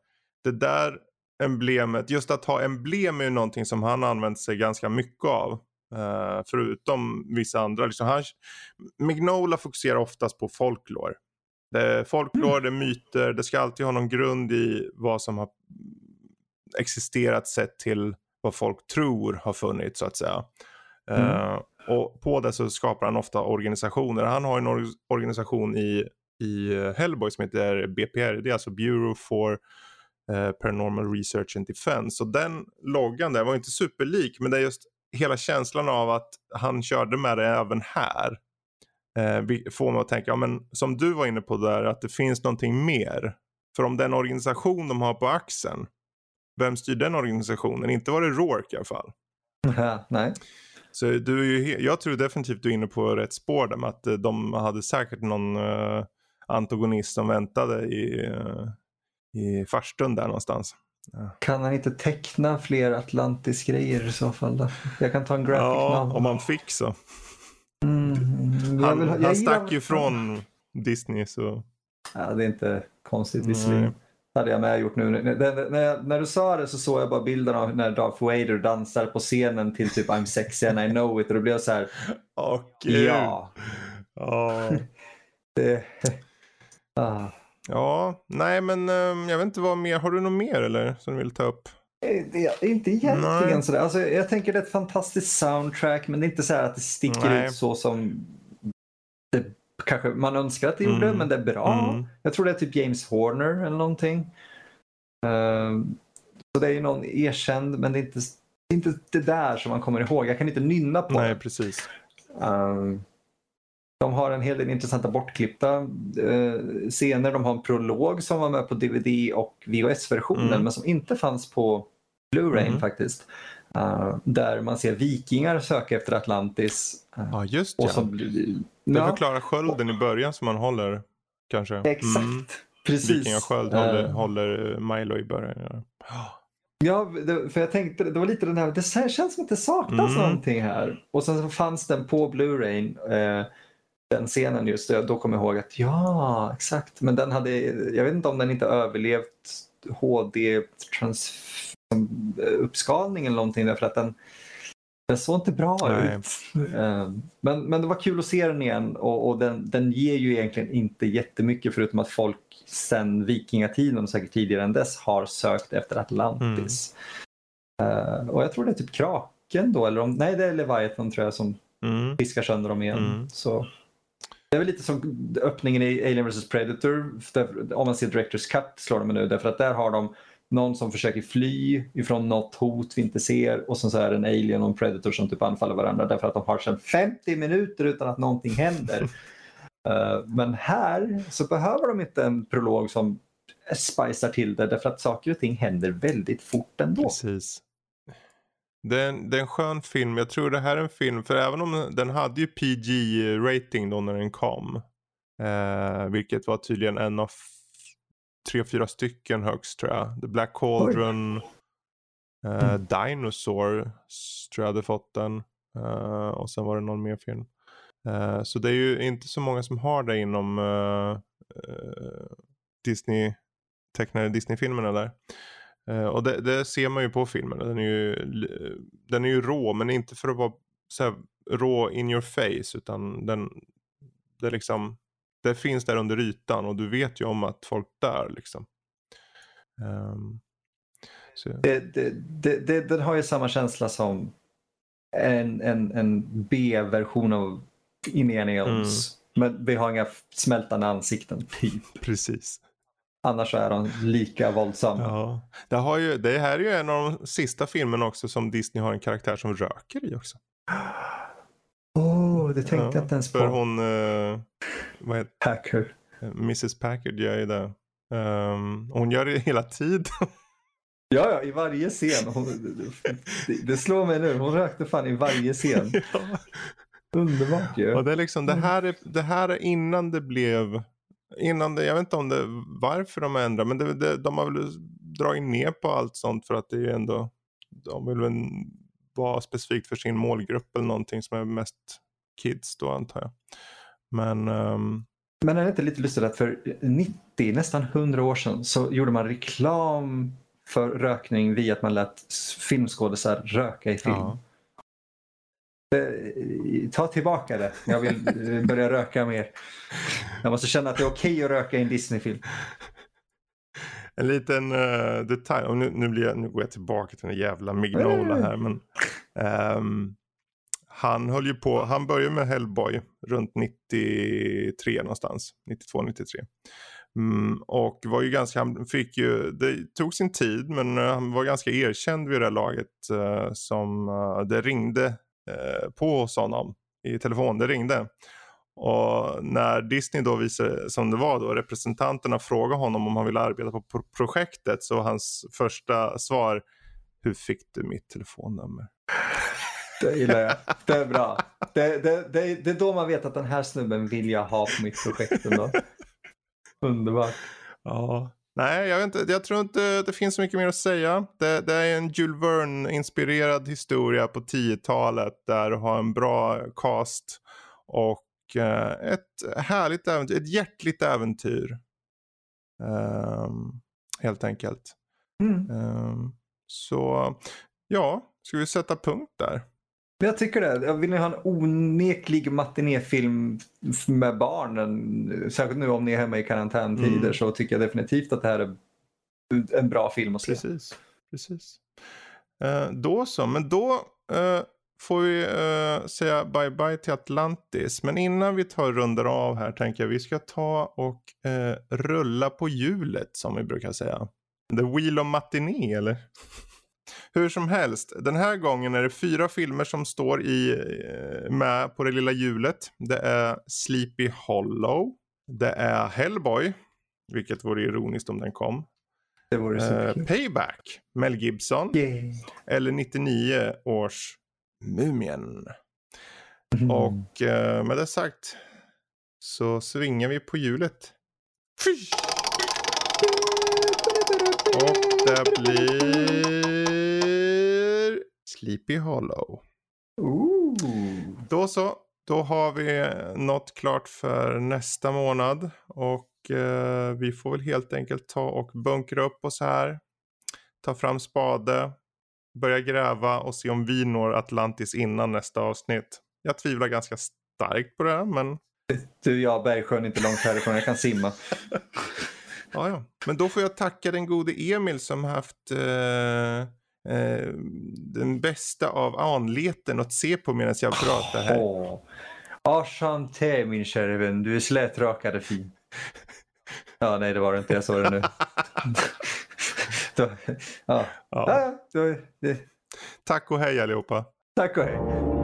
det där emblemet, just att ha emblem är ju någonting som han använt sig ganska mycket av. Eh, förutom vissa andra. Liksom han, Mignola fokuserar oftast på folklore. Det är folklore, det är myter, det ska alltid ha någon grund i vad som har existerat sett till vad folk tror har funnits så att säga. Eh, och på det så skapar han ofta organisationer. Han har en or- organisation i, i Hellboy som heter BPR, det är alltså Bureau for eh, Paranormal Research and Defense. Och den loggan där var inte superlik men det är just hela känslan av att han körde med det även här. Eh, får mig att tänka, ja, men som du var inne på där, att det finns någonting mer. För om den organisation de har på axeln, vem styr den organisationen? Inte var det Rourke i alla fall. Nej. Så du är ju, jag tror definitivt du är inne på rätt spår där med att eh, de hade säkert någon antagonist som väntade i, i farstun där någonstans. Kan han inte teckna fler Atlantis-grejer i så fall? Då? Jag kan ta en graphic Ja, novel. om man fick så. Mm, Han, vill han gillar- stack ju från Disney så. Ja, det är inte konstigt visserligen. Det hade jag med gjort nu. När, när, när, jag, när du sa det så såg jag bara bilden av när Darth Vader dansar på scenen till typ I'm sexy and I know it och då blev jag så här, gud. ja. Ja. Det, ah. Ja, nej men ehm, jag vet inte vad mer. Har du något mer eller som du vill ta upp? Eh, Det är inte egentligen Nej. sådär. Alltså, jag tänker det är ett fantastiskt soundtrack men det är inte så här att det sticker Nej. ut så som det kanske man önskar att det gjorde Mm. men det är bra. Mm. Jag tror det är typ James Horner eller någonting. Ehm, så det är ju någon erkänd men det är inte, inte det där som man kommer ihåg. Jag kan inte nynna på Nej, det. precis. Ehm, de har en hel del intressanta bortklippta eh, scener. De har en prolog som var med på DVD och VHS-versionen Mm. men som inte fanns på Blu-ray Mm. faktiskt. Eh, där man ser vikingar söka efter Atlantis. eh, Ja, just och ja. som, Det ja, förklarar skölden i början som man håller kanske. exakt. Mm. Precis. Vikingasköld håller, Eh, håller Milo i början. Ja. Ja, det, för jag tänkte, det var lite den här, det känns som att det saknas Mm. någonting här. Och sen så fanns den på Blu-ray, eh, den scenen just, då kom jag ihåg att ja, exakt. Men den hade, jag vet inte om den inte överlevt HD trans, som, eh, eller någonting därför att den, den såg inte bra Nej. ut. Eh, Men, men det var kul att se den igen och, och den, den ger ju egentligen inte jättemycket förutom att folk sen vikingatiden och säkert tidigare än dess har sökt efter Atlantis. Eh, och jag tror det är typ Kraken då, eller om, nej det är Leviathan tror jag som Mm. fiskar sönder dem igen. Mm. Så det är väl lite som öppningen i Alien vs Predator. Där, om man ser Directors Cut slår de nu därför att där har de någon som försöker fly ifrån något hot vi inte ser och sen så är det en alien och en predator som typ anfaller varandra därför att de har sedan 50 minuter utan att någonting händer. Eh, men här så behöver de inte en prolog som spicar till det därför att saker och ting händer väldigt fort ändå. Precis. Det är, en, det är en skön film. Jag tror det här är en film, för även om den hade ju PG-rating då när den kom. Eh, vilket var tydligen en av tre, fyra stycken högst tror jag. The Black Cauldron, eh, Mm. Dinosaur tror jag hade fått den. Eh, och sen var det någon mer film. Eh, så det är ju inte så många som har det inom eh, eh, Disney, tecknade Disney-filmerna där. Eh, och det, det ser man ju på filmen. Den är ju, den är ju rå men inte för att vara så rå in your face utan den, det, liksom, det finns där under ytan och du vet ju om att folk dör liksom. Så, Det, det, det, den har ju samma känsla som en, en, en B-version av Indiana Jones. Men vi har inga smältande ansikten, typ. precis. Annars är de lika våldsamma. Ja. Det, ju, det här är ju en av de sista filmerna också som Disney har en karaktär som röker i också. Åh, det tänkte Ja, jag inte ens på. För hon, eh, vad heter Packer. Mrs Packard gör ju det. Ehm, hon gör det hela tiden. Ja, ja, i varje scen. Hon, det, det slår mig nu. Hon rökte fan i varje scen. Underbart ju. Och det är liksom, det här är, det här är innan det blev, innan det, jag vet inte om det, varför de ändrar, men det, det, de har väl dragit ner på allt sånt för att det är ju ändå, de vill väl vara specifikt för sin målgrupp eller någonting som är mest kids då antar jag. Men ehm, Men är det inte lite lustigt att för 90, nästan 100 år sedan så gjorde man reklam för rökning via att man lät filmskådisar röka i film. ja. Eh, Ta tillbaka det. Jag vill eh, börja röka mer. Jag måste känna att det är okej att röka i en Disney-film. En liten eh, detalj, och nu, nu, blir jag, nu går jag tillbaka till den jävla Mignola här. Men, ehm, han höll ju på, han började med Hellboy runt 93 någonstans. 92, 93. Mm, och var ju ganska, han fick ju, det tog sin tid men han var ganska erkänd vid det här laget. eh, som eh, det ringde eh, på hos honom i telefon, det ringde. Och när Disney då visade, som det var då, representanterna frågade honom om han ville arbeta på pro- projektet så hans första svar Hur fick du mitt telefonnummer? Det gillar jag. Det är bra. Det, det, det, det är då man vet att den här snubben vill jag ha på mitt projekt ändå. Underbart. Ja. Nej, jag, vet inte, jag tror inte det finns så mycket mer att säga. Det, det är en Jules Verne-inspirerad historia på 10-talet där du har en bra cast och eh, ett härligt äventyr, ett hjärtligt äventyr. Ehm, helt enkelt. Mm. Ehm, så ja, ska vi sätta punkt där? Jag tycker det. Jag vill ni ha en oneklig matinéfilm med barnen, särskilt nu om ni är hemma i karantäntider, Mm. så tycker jag definitivt att det här är en bra film att se. Precis. Precis. Eh, då så, men då eh, får vi eh, säga bye bye till Atlantis. Men innan vi tar rundar av här tänker jag vi ska ta och eh, rulla på hjulet som vi brukar säga. The Wheel of Matiné eller? Hur som helst, den här gången är det fyra filmer som står i, eh, med på det lilla hjulet. Det är Sleepy Hollow. Det är Hellboy, vilket vore ironiskt om den kom. Det vore Eh. Payback, Mel Gibson. Yay. Eller 99 års Mumien. Mm. Och eh, med det sagt så svingar vi på hjulet. Och det blir Sleepy Hollow. Ooh. Då så. Då har vi något klart för nästa månad. Och eh, vi får väl helt enkelt ta och bunkra upp oss här. Ta fram spade. Börja gräva och se om vi når Atlantis innan nästa avsnitt. Jag tvivlar ganska starkt på det. Men Du, jag Bergsjön är inte långt härifrån, jag kan simma. Ja, ja. Men då får jag tacka den gode Emil som haft eh, eh, den bästa av anleten att se på medan jag pratar här. Åh. Enchanté min kära vän, du är slätrakad och fin. Ja, nej det var det inte, jag såg det nu. Då, ja. Ja. Då, det, Tack och hej allihopa. tack och hej.